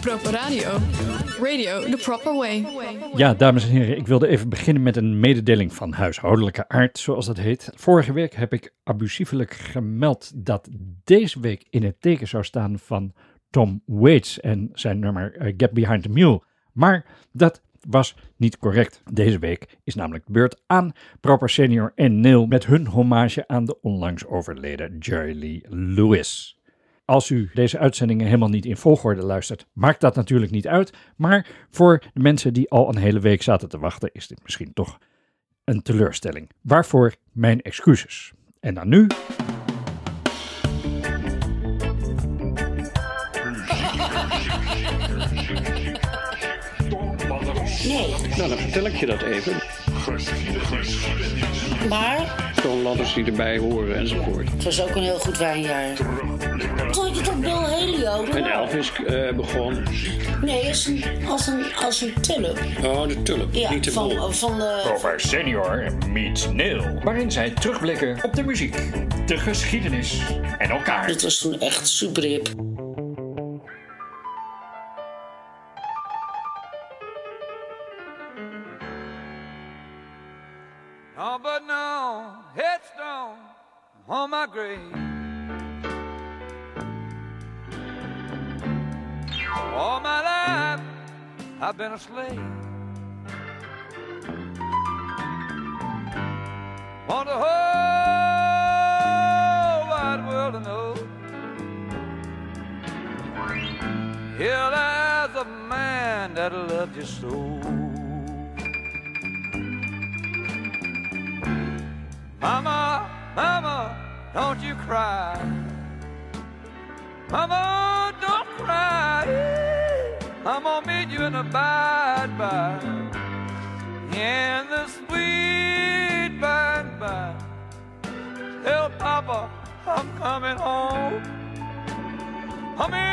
Proper Radio. Radio the proper way. Ja, dames en heren, ik wilde even beginnen met een mededeling van huishoudelijke aard, zoals dat heet. Vorige week heb ik abusievelijk gemeld dat deze week in het teken zou staan van Tom Waits en zijn nummer eh, Get Behind the Mule. Maar dat was niet correct. Deze week is namelijk de beurt aan Proper Senior en Neil met hun hommage aan de onlangs overleden Jerry Lee Lewis. Als u deze uitzendingen helemaal niet in volgorde luistert, maakt dat natuurlijk niet uit. Maar voor de mensen die al een hele week zaten te wachten, is dit misschien toch een teleurstelling. Waarvoor mijn excuses. En dan nu. Nee, Nou, dan vertel ik je dat even. maar Toonladders die erbij horen enzovoort. het was ook een heel goed wijnjaar. Vond je toch Bill ook? En Elvis eh, begon. Nee, als een, als een, als een tulp. Oh, de tulp. Ja, niet de van, bol. van de... Proper Senior meets Neil. Waarin zij terugblikken op de muziek, de geschiedenis en elkaar. Dit was toen echt super hip. That loved. Mama, mama, don't you cry. Mama, don't cry. I'm gonna meet you in the by and by. In the sweet by and by. Tell Papa I'm coming home. Coming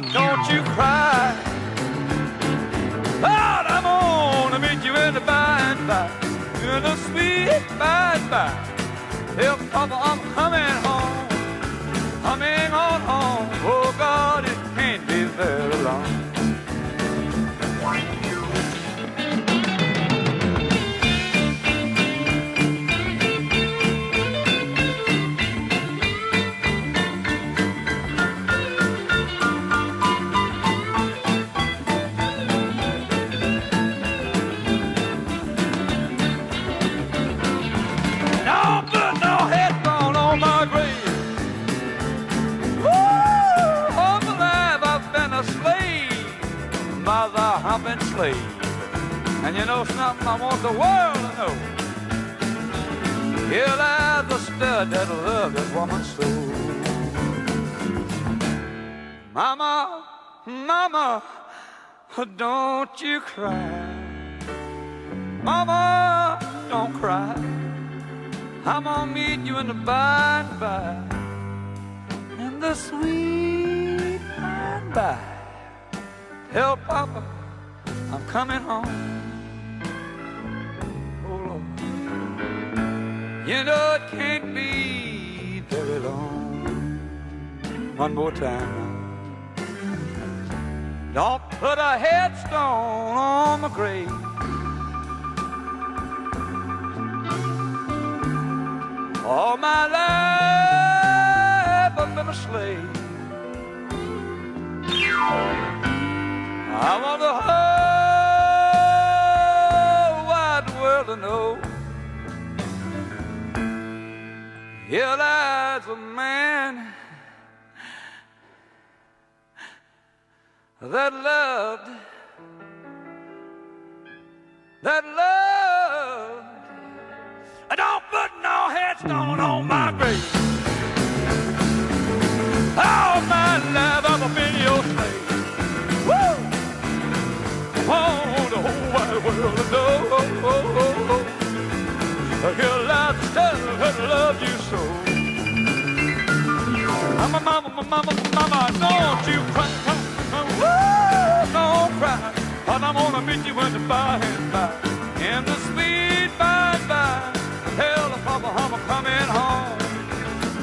don't you cry. Lord, I'm gonna meet you in the by and by. In the sweet by and by. Tell Papa I'm coming home. Know something I want the world to know. Here lies the stud that loved that woman so. Mama, mama, don't you cry. Mama, don't cry. I'm gonna meet you in the by and by, in the sweet by and by. Tell Papa I'm coming home. You know it can't be very long. One more time. Don't put a headstone on my grave. All my life I've been a slave. I want the whole wide world to know. Here lies a man that loved, that loved. I don't put no headstone on my grave. Mama, mama, mama, don't you cry, don't cry. Cause I'm gonna meet you in the by and by. In the sweet by and by. Tell the papa I'm coming home.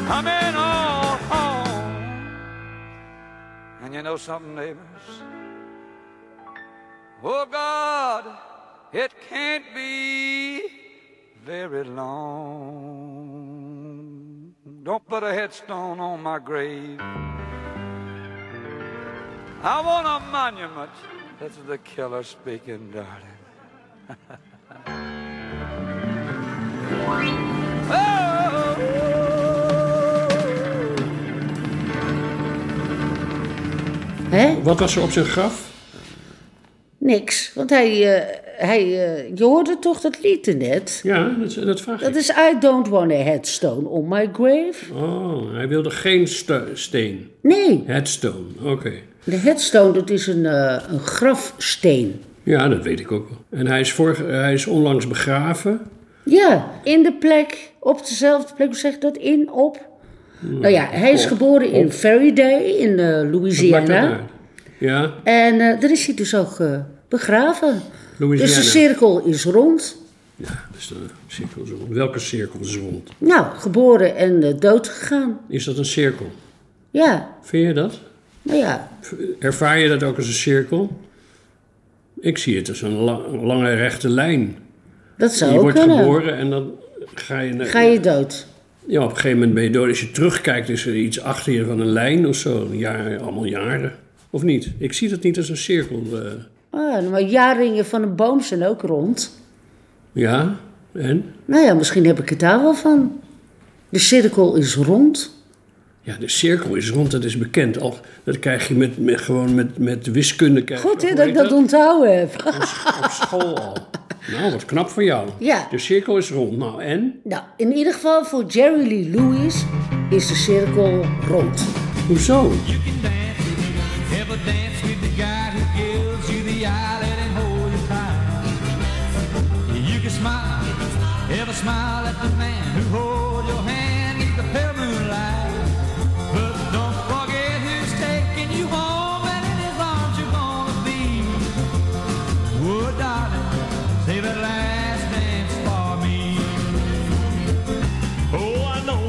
Coming on home. And you know something, neighbors? Oh God, it can't be very long. Don't put a headstone on my grave. I want a monument. That's the killer speaking, darling. Hè? Wat was er op zijn graf? Niks. Want hij, eh, hij eh, je hoorde toch dat lied net? Ja, dat, dat vraag Dat ik. is I don't want a headstone on my grave. Oh, hij wilde geen steen. Nee, Headstone, oké. de headstone dat is een, eh, een grafsteen. Ja, dat weet ik ook wel. En hij is, vorige, hij is onlangs begraven. Ja, in de plek, op dezelfde plek, hoe zeg je dat? In, op? Nou ja, hij is geboren in Faraday in dat Louisiana. uit? Ja, En eh, daar is hij dus ook begraven. Louisiana. Dus de cirkel is rond. ja, dus de cirkel is rond. Welke cirkel is rond? Nou, geboren en eh, dood gegaan. Is dat een cirkel? Ja, Vind je dat? nou ja, Ervaar je dat ook als een cirkel? Ik zie het als een, la- een lange rechte lijn. dat zou je ook wordt kunnen. geboren en dan ga je... naar- Ga je dood. Ja, op een gegeven moment ben je dood. Als je terugkijkt, is er iets achter je van een lijn of zo. Een jaar, allemaal jaren. Of niet? Ik zie dat niet als een cirkel. eh. Ah, maar jaringen van een boom zijn ook rond. ja, en? Nou ja, misschien heb ik het daar wel van. De cirkel is rond. Ja, de cirkel is rond, dat is bekend. Al, dat krijg je met, met, gewoon met, met wiskunde. Krijg Goed hè, dat ik dat onthouden heb. Op school al. Nou, wat knap voor jou. Ja. De cirkel is rond. Nou, en? Nou, in ieder geval voor Jerry Lee Lewis is de cirkel rond. Hoezo? You can dance, ever dance with the guy smile at the man who holds your hand in the pale moonlight. But don't forget who's taking you home and in his arms you're gonna be. Oh, darling, save that last dance for me. Oh, I know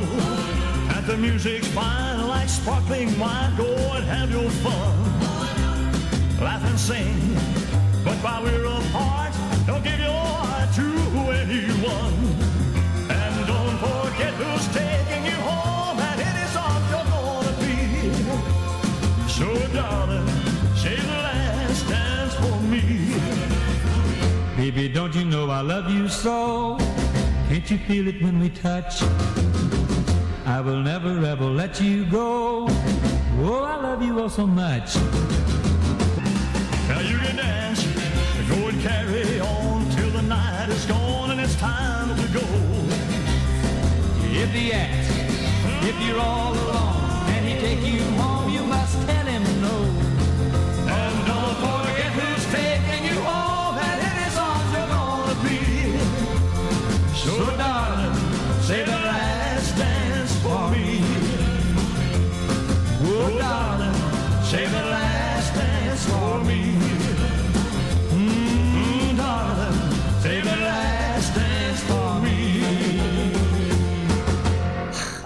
that the music's fine like sparkling wine. Go and have your fun. Laugh and sing. But while we're apart, don't give your heart to anyone. And don't forget who's taking you home and it is arms you're gonna be. So, darling, save the last dance for me. Baby, don't you know I love you so? Can't you feel it when we touch? I will never ever let you go. Oh, I love you all so much. Now you can dance, go and carry on night is gone and it's time to go. If he asks if you're all alone and he take you home, you must tell him no. And don't forget who's taking you home and in his arms you're gonna be. So darling, say the last dance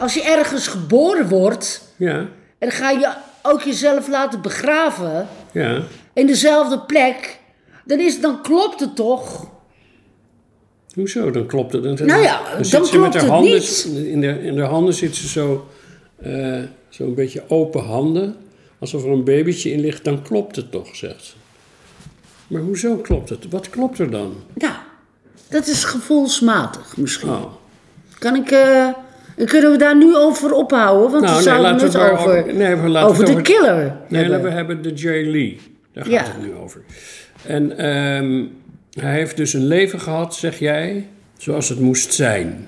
Als je ergens geboren wordt Ja, en ga je ook jezelf laten begraven ja. in dezelfde plek, dan, is, dan klopt het toch? Hoezo? Dan klopt het. Dan, Nou ja, dan klopt met haar het handen, niet. In de, in de handen zit ze zo, eh, zo een beetje open handen. alsof er een babytje in ligt, dan klopt het toch, zegt ze. Maar hoezo klopt het? Wat klopt er dan? Nou, dat is gevoelsmatig misschien. Oh. Kan ik... eh, kunnen we daar nu over ophouden? Want Nou, we nee, zouden het we maar over, over- nee, we over het de over- killer Nee, hebben. we hebben de Jay Lee. Daar gaat Ja. het nu over. En ehm, hij heeft dus een leven gehad, zeg jij, zoals het moest zijn.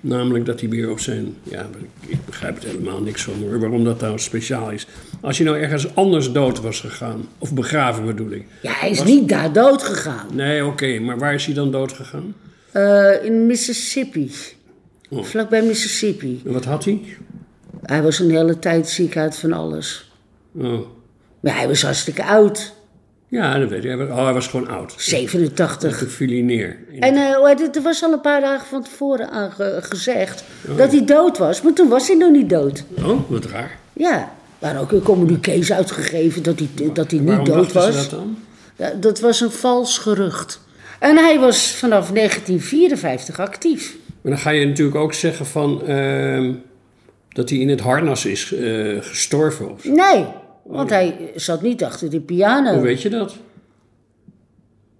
Namelijk dat hij weer op zijn... Ja, ik begrijp er helemaal niks van hoor, waarom dat nou speciaal is. Als hij nou ergens anders dood was gegaan, of begraven bedoel ik. Ja, hij is niet daar dood gegaan. Nee, oké, maar waar is hij dan dood gegaan? Eh, in Mississippi. Oh. Vlakbij Mississippi. En wat had hij? Hij was een hele tijd ziek uit van alles. Oh. Maar hij was hartstikke oud. Ja, dat weet ik. Was- Oh, hij was gewoon oud. 87. Toen viel hij neer. En eh, het, er was al een paar dagen van tevoren aan ge- gezegd Oh. dat hij dood was. Maar toen was hij nog niet dood. Oh, wat raar. Ja, er waren ook communiqués uitgegeven dat hij, dat hij niet dood was. dat dan? Ja, dat was een vals gerucht. En hij was vanaf 1954 actief. Maar dan ga je natuurlijk ook zeggen van... ehm, dat hij in het harnas is eh, gestorven. Of zo. Nee, want hij zat niet achter de piano. Hoe weet je dat?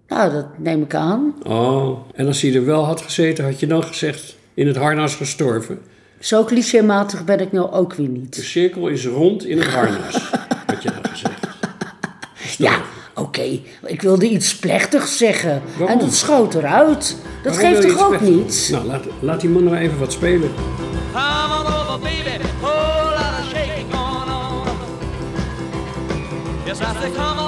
Nou, dat neem ik aan. Oh, en als hij er wel had gezeten, had je dan gezegd... in het harnas gestorven. Zo clichématig ben ik nou ook weer De niet. cirkel is rond in het harnas, had je dan gezegd. Ja, oké. Ik wilde iets plechtigs zeggen. Waarom? En dat schoot eruit. Dat geeft toch ook niets? Nou, laat, laat die man nog even wat spelen. Come on over, baby. Whole lot of shaking going on. Yes, I said, come on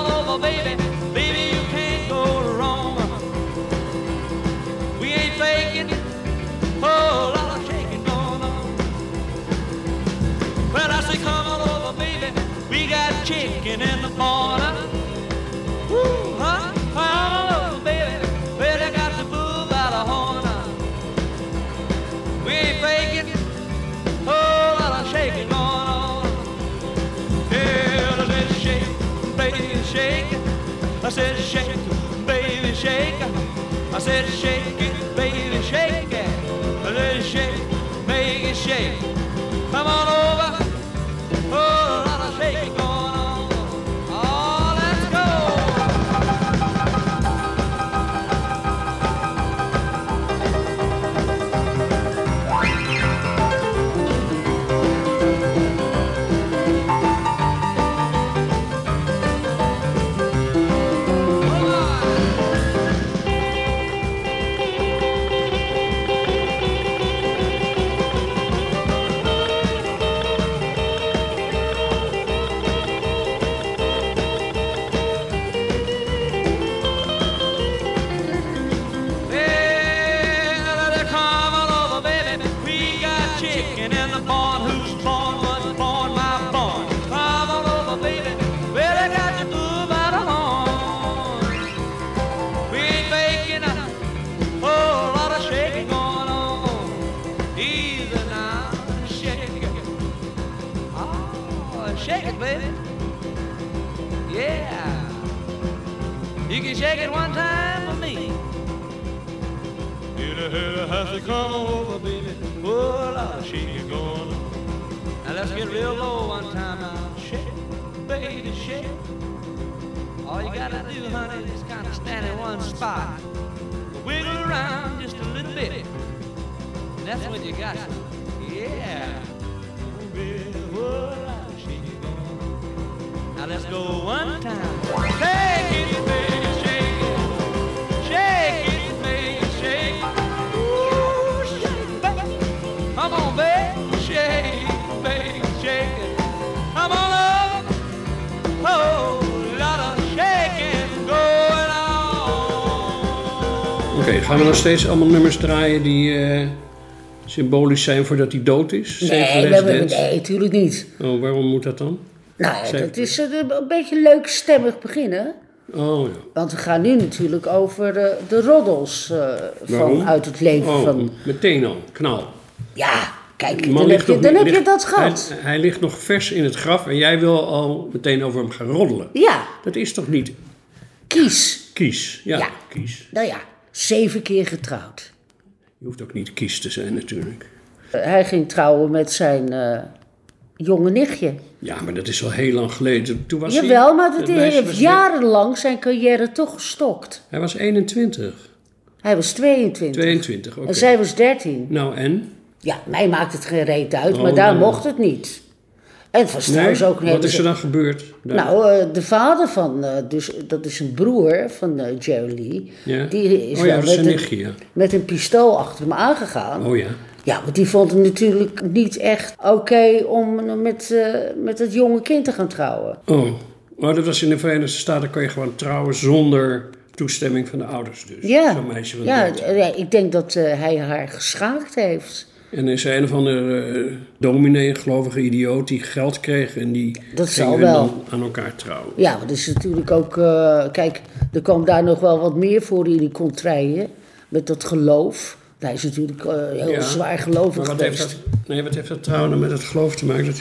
said shake, baby, shake. I said shake it, baby, shake it. I said shake, make it shake. You can shake it one time for me. A hit a has to come over, baby. Oh, lot of shaking going on. Now let's get real low one time now. Shake, baby, shake. All you gotta do, honey, is kind of stand in one spot. Wiggle around just a little bit. And that's what you got. Yeah. Baby, a lot of shaking. Now let's go one time. Shake gaan we nog steeds allemaal nummers draaien die eh, symbolisch zijn voordat hij dood is? Nee, we nee, natuurlijk niet. Oh, waarom moet dat dan? Nou ja, dat is eh, een beetje leuk stemmig beginnen. Oh ja. Want we gaan nu natuurlijk over eh, de roddels van uit het leven Oh, van... meteen al, knal. Ja, kijk, De dan heb je, nog- dan heb je dat gehad. Hij, hij ligt nog vers in het graf en jij wil al meteen over hem gaan roddelen. Ja, Dat is toch niet kies. kies? Ja, Ja. kies. Nou ja, zeven keer getrouwd. Je hoeft ook niet kies te zijn natuurlijk. Eh, hij ging trouwen met zijn eh, jonge nichtje. Ja, maar dat is al heel lang geleden. Toen was Jawel, hij, maar dat het meisje heeft jarenlang zijn carrière toch gestokt. Hij was 21. Hij was 22. 22, oké. En zij was 13. Nou, en? Ja, mij maakt het geen reet uit, Oh, maar daar nee. mocht het niet. En het Nee? ook Wat is er dan gebeurd? Nou, eh, de vader van, eh, dus, dat is een broer van eh, Jerry Lee. Ja? Die is Oh ja, wel dat is met, een een, nichtje, ja. met een pistool achter hem aangegaan. Oh ja. Ja, want die vond hem natuurlijk niet echt oké om met, met het jonge kind te gaan trouwen. Oh. oh, dat was in de Verenigde Staten, kon je gewoon trouwen zonder toestemming van de ouders dus. Ja, Zo'n meisje van ja, 13. ja, ik denk dat hij haar geschaakt heeft. En is een of andere eh, dominee, gelovige idioot, die geld kreeg en die Dat ging wel. dan aan elkaar trouwen. Ja, maar dat is natuurlijk ook... eh, kijk, er kwam daar nog wel wat meer voor in die contraien. Met dat geloof. Hij is natuurlijk eh, heel Ja. zwaar gelovig Maar wat geweest. heeft, dat, nee, wat heeft dat trouwen met het geloof te maken? Dat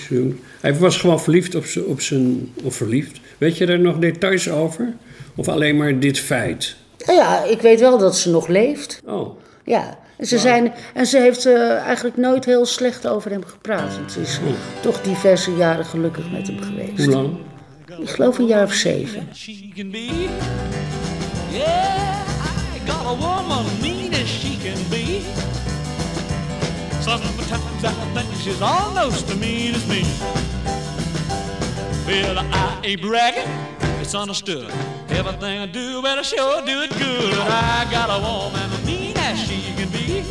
hij was gewoon verliefd op zijn, op zijn... Of verliefd. Weet je daar nog details over? Of alleen maar dit feit? Nou ja, ik weet wel dat ze nog leeft. Oh, Ja, en ze, zijn, en ze heeft eh, eigenlijk nooit heel slecht over hem gepraat. Ze is Oh. toch diverse jaren gelukkig met hem geweest. hoe lang? Ik geloof een jaar of zeven. she can be. Yeah, I got a woman mean as she can be. Sometimes I think she's almost as mean as me. Well, I ain't bragging, it's understood. Everything I do, I sure do it good. I got a woman mean as she can be.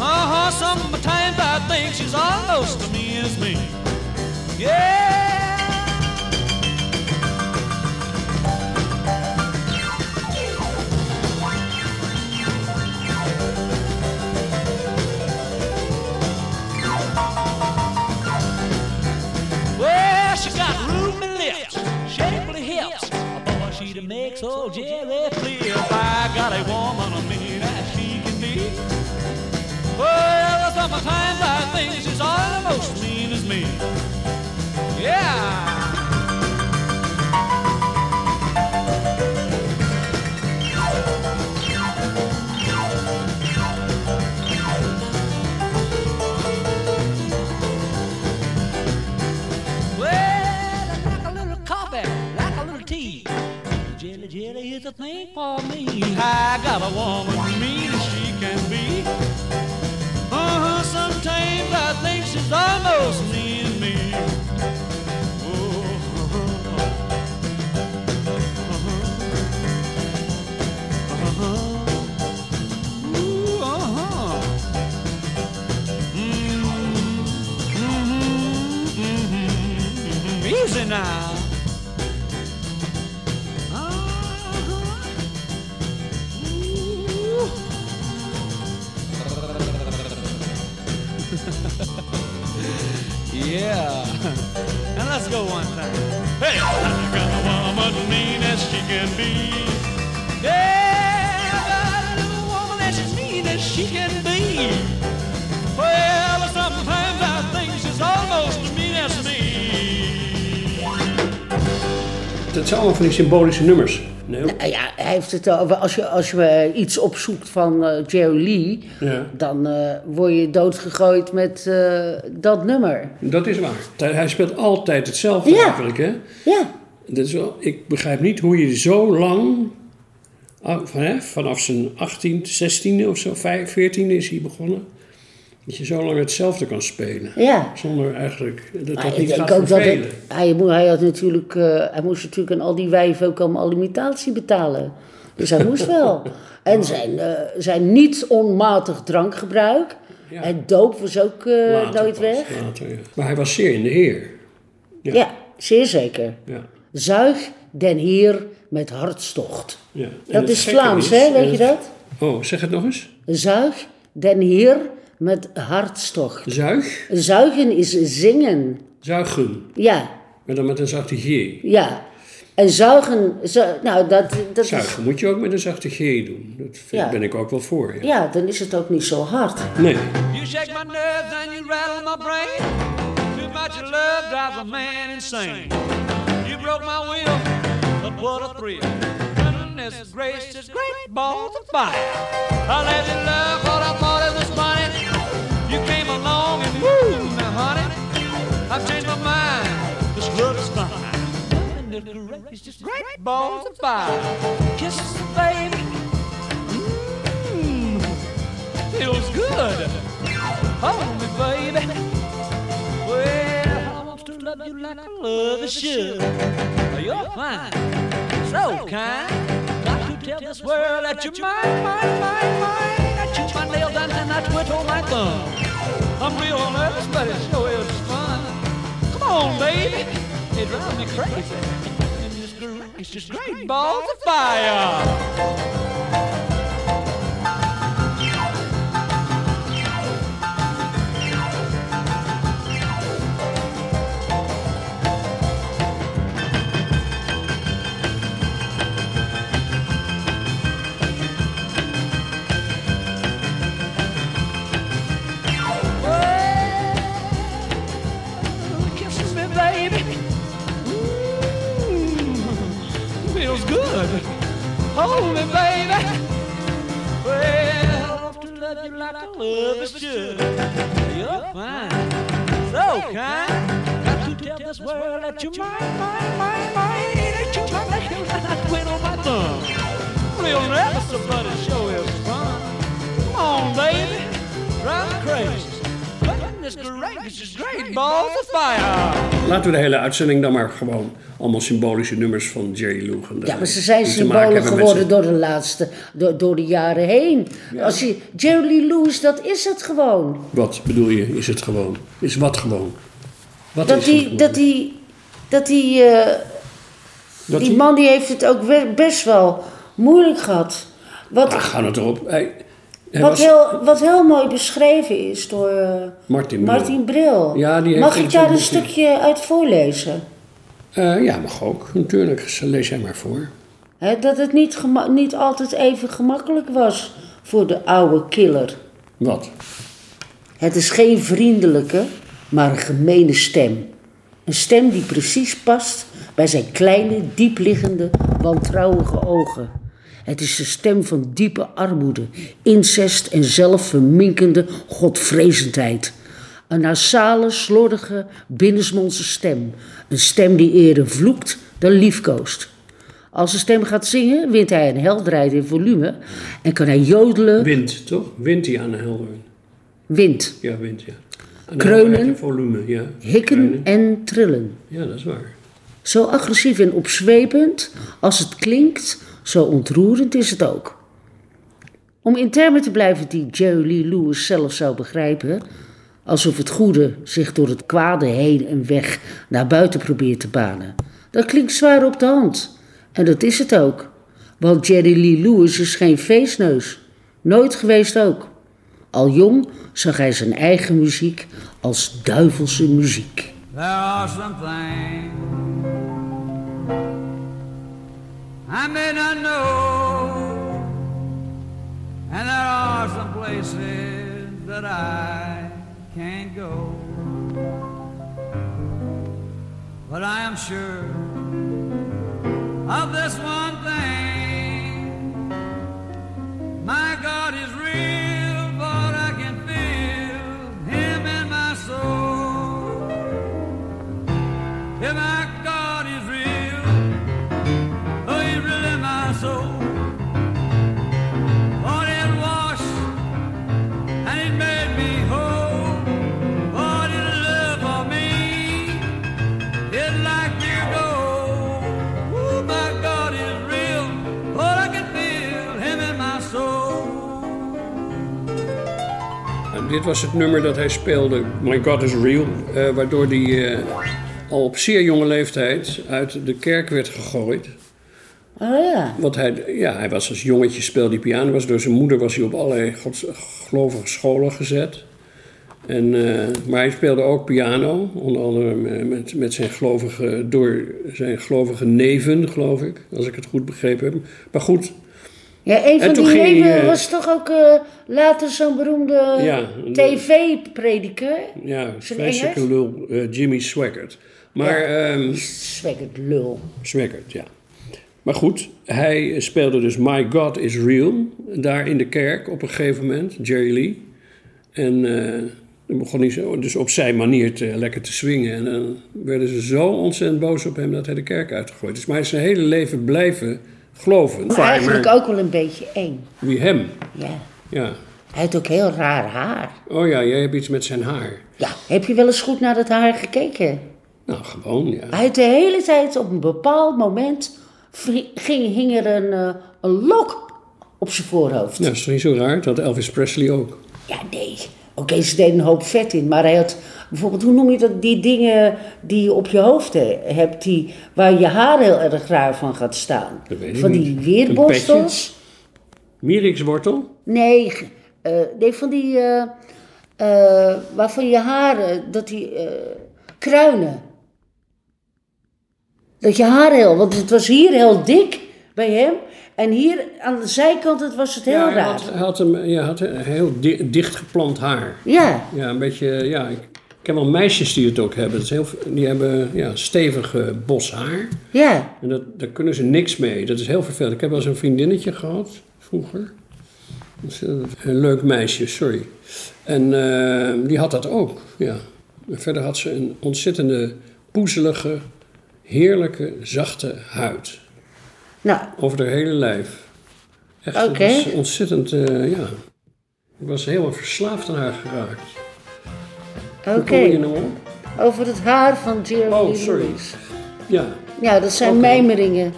Uh huh, sometimes I think she's almost mean me. Is a thing for me. I got a woman mean as she can be. Uh-huh, sometimes I think she's almost mean as me. Zijn allemaal van die symbolische nummers. Nee? Nou ja, hij heeft het over, als je, als je eh, iets opzoekt van Jerry Lee, Ja. dan eh, word je doodgegooid met dat nummer. Dat is waar. Hij speelt altijd hetzelfde Ja. eigenlijk, hè? Ja, Dat is wel, ik begrijp niet hoe je zo lang, ah, vanaf zijn 18, 16 of zo, 5, 14 is hij begonnen, dat je zo lang hetzelfde kan spelen. ja. Zonder eigenlijk dat Maar dat ik niet gaat dat vervelen. hij, hij, had natuurlijk, eh, hij moest natuurlijk aan al die wijven ook allemaal alimentatie betalen. Dus hij moest wel. En zijn, eh, zijn niet onmatig drankgebruik. Ja. En doop was ook eh, Later nooit pas, weg. later, ja. Maar hij was zeer in de Heer. Ja. zeer zeker. Ja. Zuig den Heer met hartstocht. Ja. Dat is Vlaams, hè? Weet je dat? Oh, zeg het nog eens. Zuig den Heer met hartstocht. Zuig, Zuigen is zingen. zuigen. Ja, Maar dan met een zachte G. ja. En zuigen, zu- nou dat, dat is... Zuigen moet je ook met een zachte G doen. Dat vind- Ja. ben ik ook wel voor. Ja. Ja, dan is het ook niet zo hard. Nee. You shake my nerves and you rattle my brain. Too much of love drives a man insane. You broke my will, but what a thrill. Goodness gracious, great balls of fire. I let you love great, it's just great balls of fire. Kisses, baby. Mmm, feels good. Hold me, baby. Well, I want to love you like I love a should. Oh, you're fine, so kind. Got to tell this world that you're mine, mine, mine, mine. I chew my nail down and I twiddle my thumb. I'm real nervous, but it sure is fun. Come on, baby. It drives me crazy. It's just great, it's just great balls of fire. Hold me, baby. Well, to love you like I love a should. You're fine, so kind. Got to tell this world that you're mine, mine, mine, mine. That you're my nails and I twiddle my thumb. Real nervous, but it sure is fun. Come on, baby, drive me crazy. Goodness gracious, great balls of fire. Laten we de hele uitzending dan maar gewoon allemaal symbolische nummers van Jerry Lou gaan Ja, maar ze zijn symbolen geworden zijn- door de laatste, door, door de jaren heen. Als je, Jerry Lewis, dat is het gewoon. Wat bedoel je, is het gewoon? Is wat gewoon? Wat Dat is die, gewoon? dat die, dat die, eh, Dat die die- man die heeft het ook best wel moeilijk gehad. Wat, Ah, gaan het erop. Wat, was heel, wat heel mooi beschreven is door eh, Martin Bril. Martin Bril. Ja, die heeft Mag ik daar een stukje uit voorlezen? Eh, ja, mag ook. Natuurlijk, lees jij maar voor. Dat het niet, niet altijd even gemakkelijk was voor de oude killer. Wat? Het is geen vriendelijke, maar een gemene stem. Een stem die precies past bij zijn kleine, diepliggende, wantrouwige ogen. Het is de stem van diepe armoede, incest en zelfverminkende godvrezendheid. Een nasale, slordige, binnensmondse stem. Een stem die eerder vloekt dan liefkoost. Als de stem gaat zingen, wint hij een helderheid in volume en kan hij jodelen, Wind, toch? Wind die aan de helder. wind, Ja, wind, ja. Aan Kreunen. helderheid en volume, ja. hikken Kreunen. en trillen. Ja, dat is waar. Zo agressief en opzwepend als het klinkt, zo ontroerend is het ook. Om in termen te blijven die Jerry Lee Lewis zelf zou begrijpen, alsof het goede zich door het kwade heen en weg naar buiten probeert te banen, dat klinkt zwaar op de hand. En dat is het ook. Want Jerry Lee Lewis is geen feestneus. Nooit geweest ook. Al jong zag hij zijn eigen muziek als duivelse muziek. I may not know, and there are some places that I can't go. But I am sure of this one thing my God is dit was het nummer dat hij speelde, My God is Real, eh, waardoor hij eh, al op zeer jonge leeftijd uit de kerk werd gegooid. Oh ja. Want hij, ja, hij was als jongetje speelde hij piano, was door zijn moeder was hij op allerlei gods, gelovige scholen gezet. En, eh, maar hij speelde ook piano, onder andere met, met zijn gelovige, door zijn gelovige neven, geloof ik, als ik het goed begrepen heb. Maar goed, Ja, een van die ging was toch ook eh, later zo'n beroemde Ja, tv-prediker? ja, vreselijke lul, eh, Jimmy Swaggart. Maar ehm, Zwekkerd lul. Swaggart, ja. Maar goed, hij speelde dus My God is Real daar in de kerk op een gegeven moment, Jerry Lee. En eh, Dan begon hij zo, dus op zijn manier te, lekker te swingen. En dan werden ze zo ontzettend boos op hem dat hij de kerk uitgegooid is. Maar hij is zijn hele leven blijven geloven. Maar eigenlijk ook wel een beetje eng. Wie hem? Ja. Ja. Hij had ook heel raar haar. Oh ja, jij hebt iets met zijn haar. Ja, heb je wel eens goed naar dat haar gekeken? Nou, gewoon, ja. Hij had de hele tijd op een bepaald moment ging, hing er een, eh, een lok op zijn voorhoofd. Nou, is toch niet zo raar? Dat had Elvis Presley ook. Ja, nee. Oké, ze deden een hoop vet in, maar hij had bijvoorbeeld, hoe noem je dat, die dingen die je op je hoofd he- hebt, die, waar je haar heel erg raar van gaat staan. Dat weet ik van die niet. weerborstels. Mierikswortel? Nee, eh, nee, van die, eh, eh, waarvan je haren, dat die, kruinen. Dat je haar heel, want het was hier heel dik bij hem. En hier aan de zijkant het was het heel ja, hij raar. had, had, hem, ja, had een heel di- dicht geplant haar. Ja, Ja, een beetje, ja, ik ken wel meisjes die het ook hebben. Dat is heel, die hebben ja, stevig eh, bos haar. ja. En dat, daar kunnen ze niks mee. Dat is heel vervelend. Ik heb wel eens een vriendinnetje gehad, vroeger. Eh, Een leuk meisje, sorry. En eh, die had dat ook, ja. En verder had ze een ontzettende poezelige, heerlijke, zachte huid. Nou, Over haar hele lijf. Echt, het was ontzettend, eh, ja. Ik was helemaal verslaafd aan haar geraakt. Oké. kom je nou op? Over het haar van Jerry Oh, sorry. Lewis. Ja. Ja, dat zijn Oké. mijmeringen.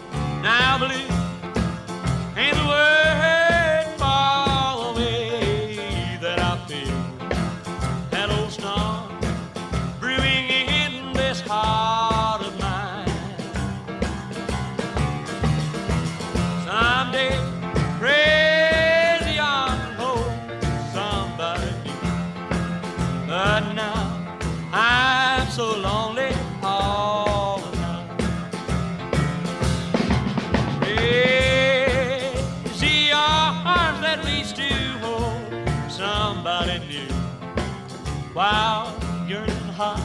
Heart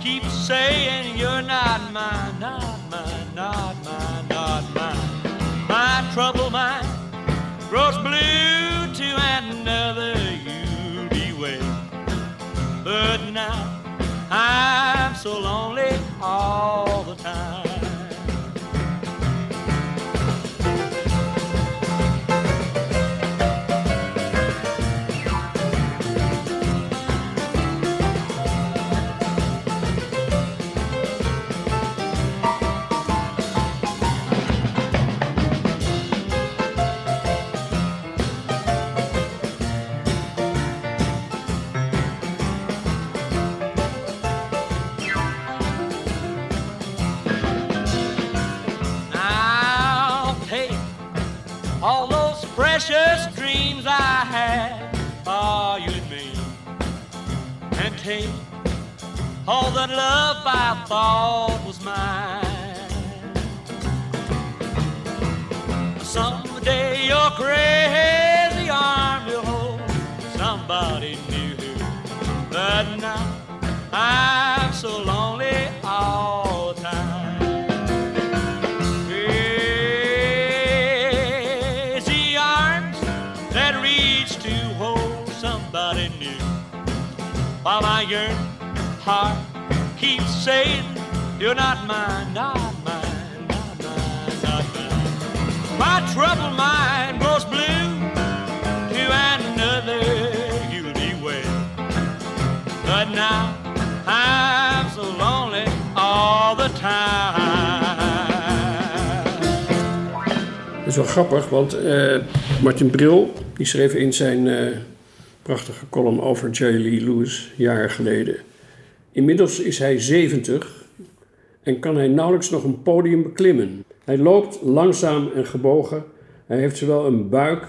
keeps saying you're not mine, not mine, not mine, not mine. My troubled mind grows blue to another you'll be waiting. But now I'm so lonely all take all that love I thought was mine. Someday your crazy arm will hold. Somebody new, but now I'm so lonely heart keeps saying, You're not mine, not mine, not mine, not mine. My troubled mind grows blue to another you'll be with. But now I'm so lonely all the time. Dat is wel grappig, want eh, Martin Bril die schreef in zijn eh, prachtige column over Jerry Lee Lewis jaren geleden. Inmiddels is hij 70 en kan hij nauwelijks nog een podium beklimmen. Hij loopt langzaam en gebogen. Hij heeft zowel een buik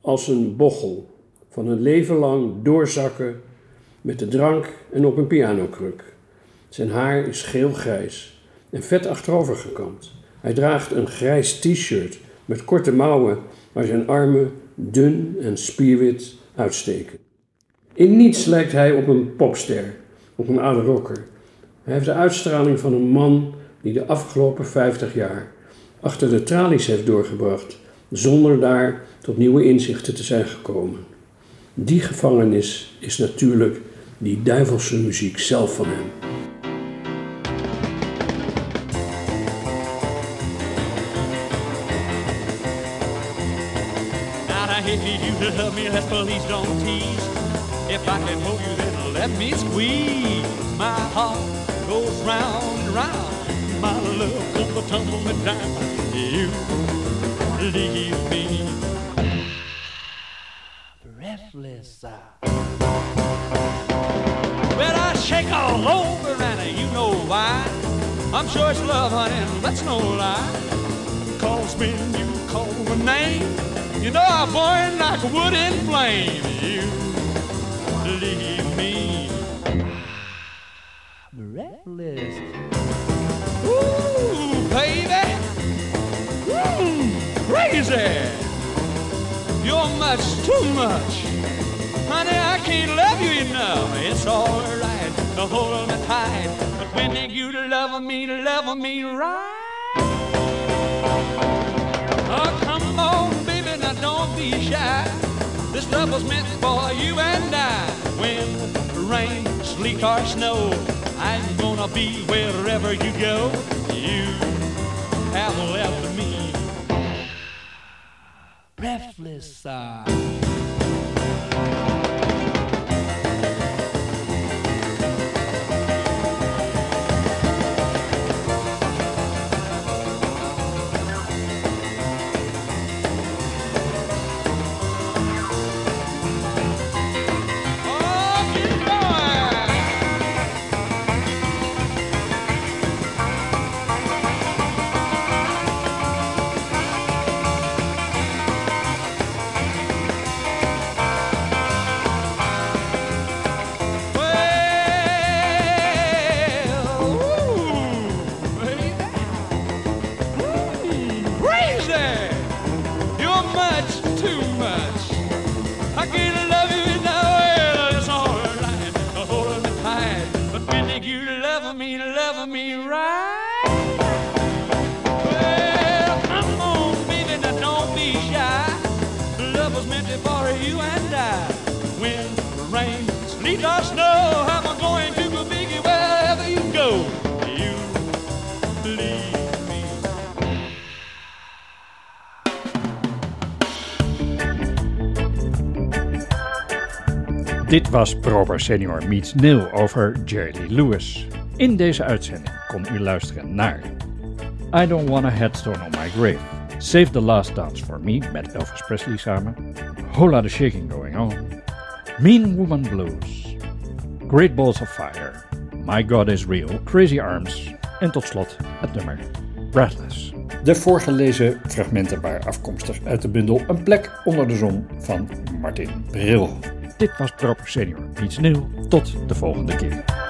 als een bochel. Van een leven lang doorzakken met de drank en op een pianokruk. Zijn haar is geel-grijs en vet achterover gekamd. Hij draagt een grijs t-shirt met korte mouwen waar zijn armen dun en spierwit uitsteken. In niets lijkt hij op een popster, op een oude rocker. Hij heeft de uitstraling van een man die de afgelopen 50 jaar achter de tralies heeft doorgebracht, zonder daar tot nieuwe inzichten te zijn gekomen. Die gevangenis is natuurlijk die duivelse muziek zelf van hem. Heart goes round and round. My love comes tumbling down. You leave me breathless. Uh. Well, I shake all over, and you know why. I'm sure it's love, honey, that's no lie. Cause when you call my name, you know I burn like a wood in flame. You leave me breathless. Ooh, baby, mm, crazy. You're much too much. Honey, I can't love you enough. It's alright to hold me tight. But when you love me, love me right. Oh, come on, baby, now don't be shy. This love was meant for you and I. When rain, sleet, or snow, I'm gonna be wherever you go. You have left me breathless. Dit was Proper Senior Meets Neil over Jerry Lewis. In deze uitzending kon u luisteren naar I Don't Want a Headstone on My Grave, Save the Last Dance for Me met Elvis Presley samen, Hola the Shaking Going On, Mean Woman Blues, Great Balls of Fire, My God is Real, Crazy Arms en tot slot het nummer Breathless. De voorgelezen fragmenten waren afkomstig uit de bundel Een plek onder de zon van Martin Bril. Dit was Proper Senior Meets Neil. Tot de volgende keer.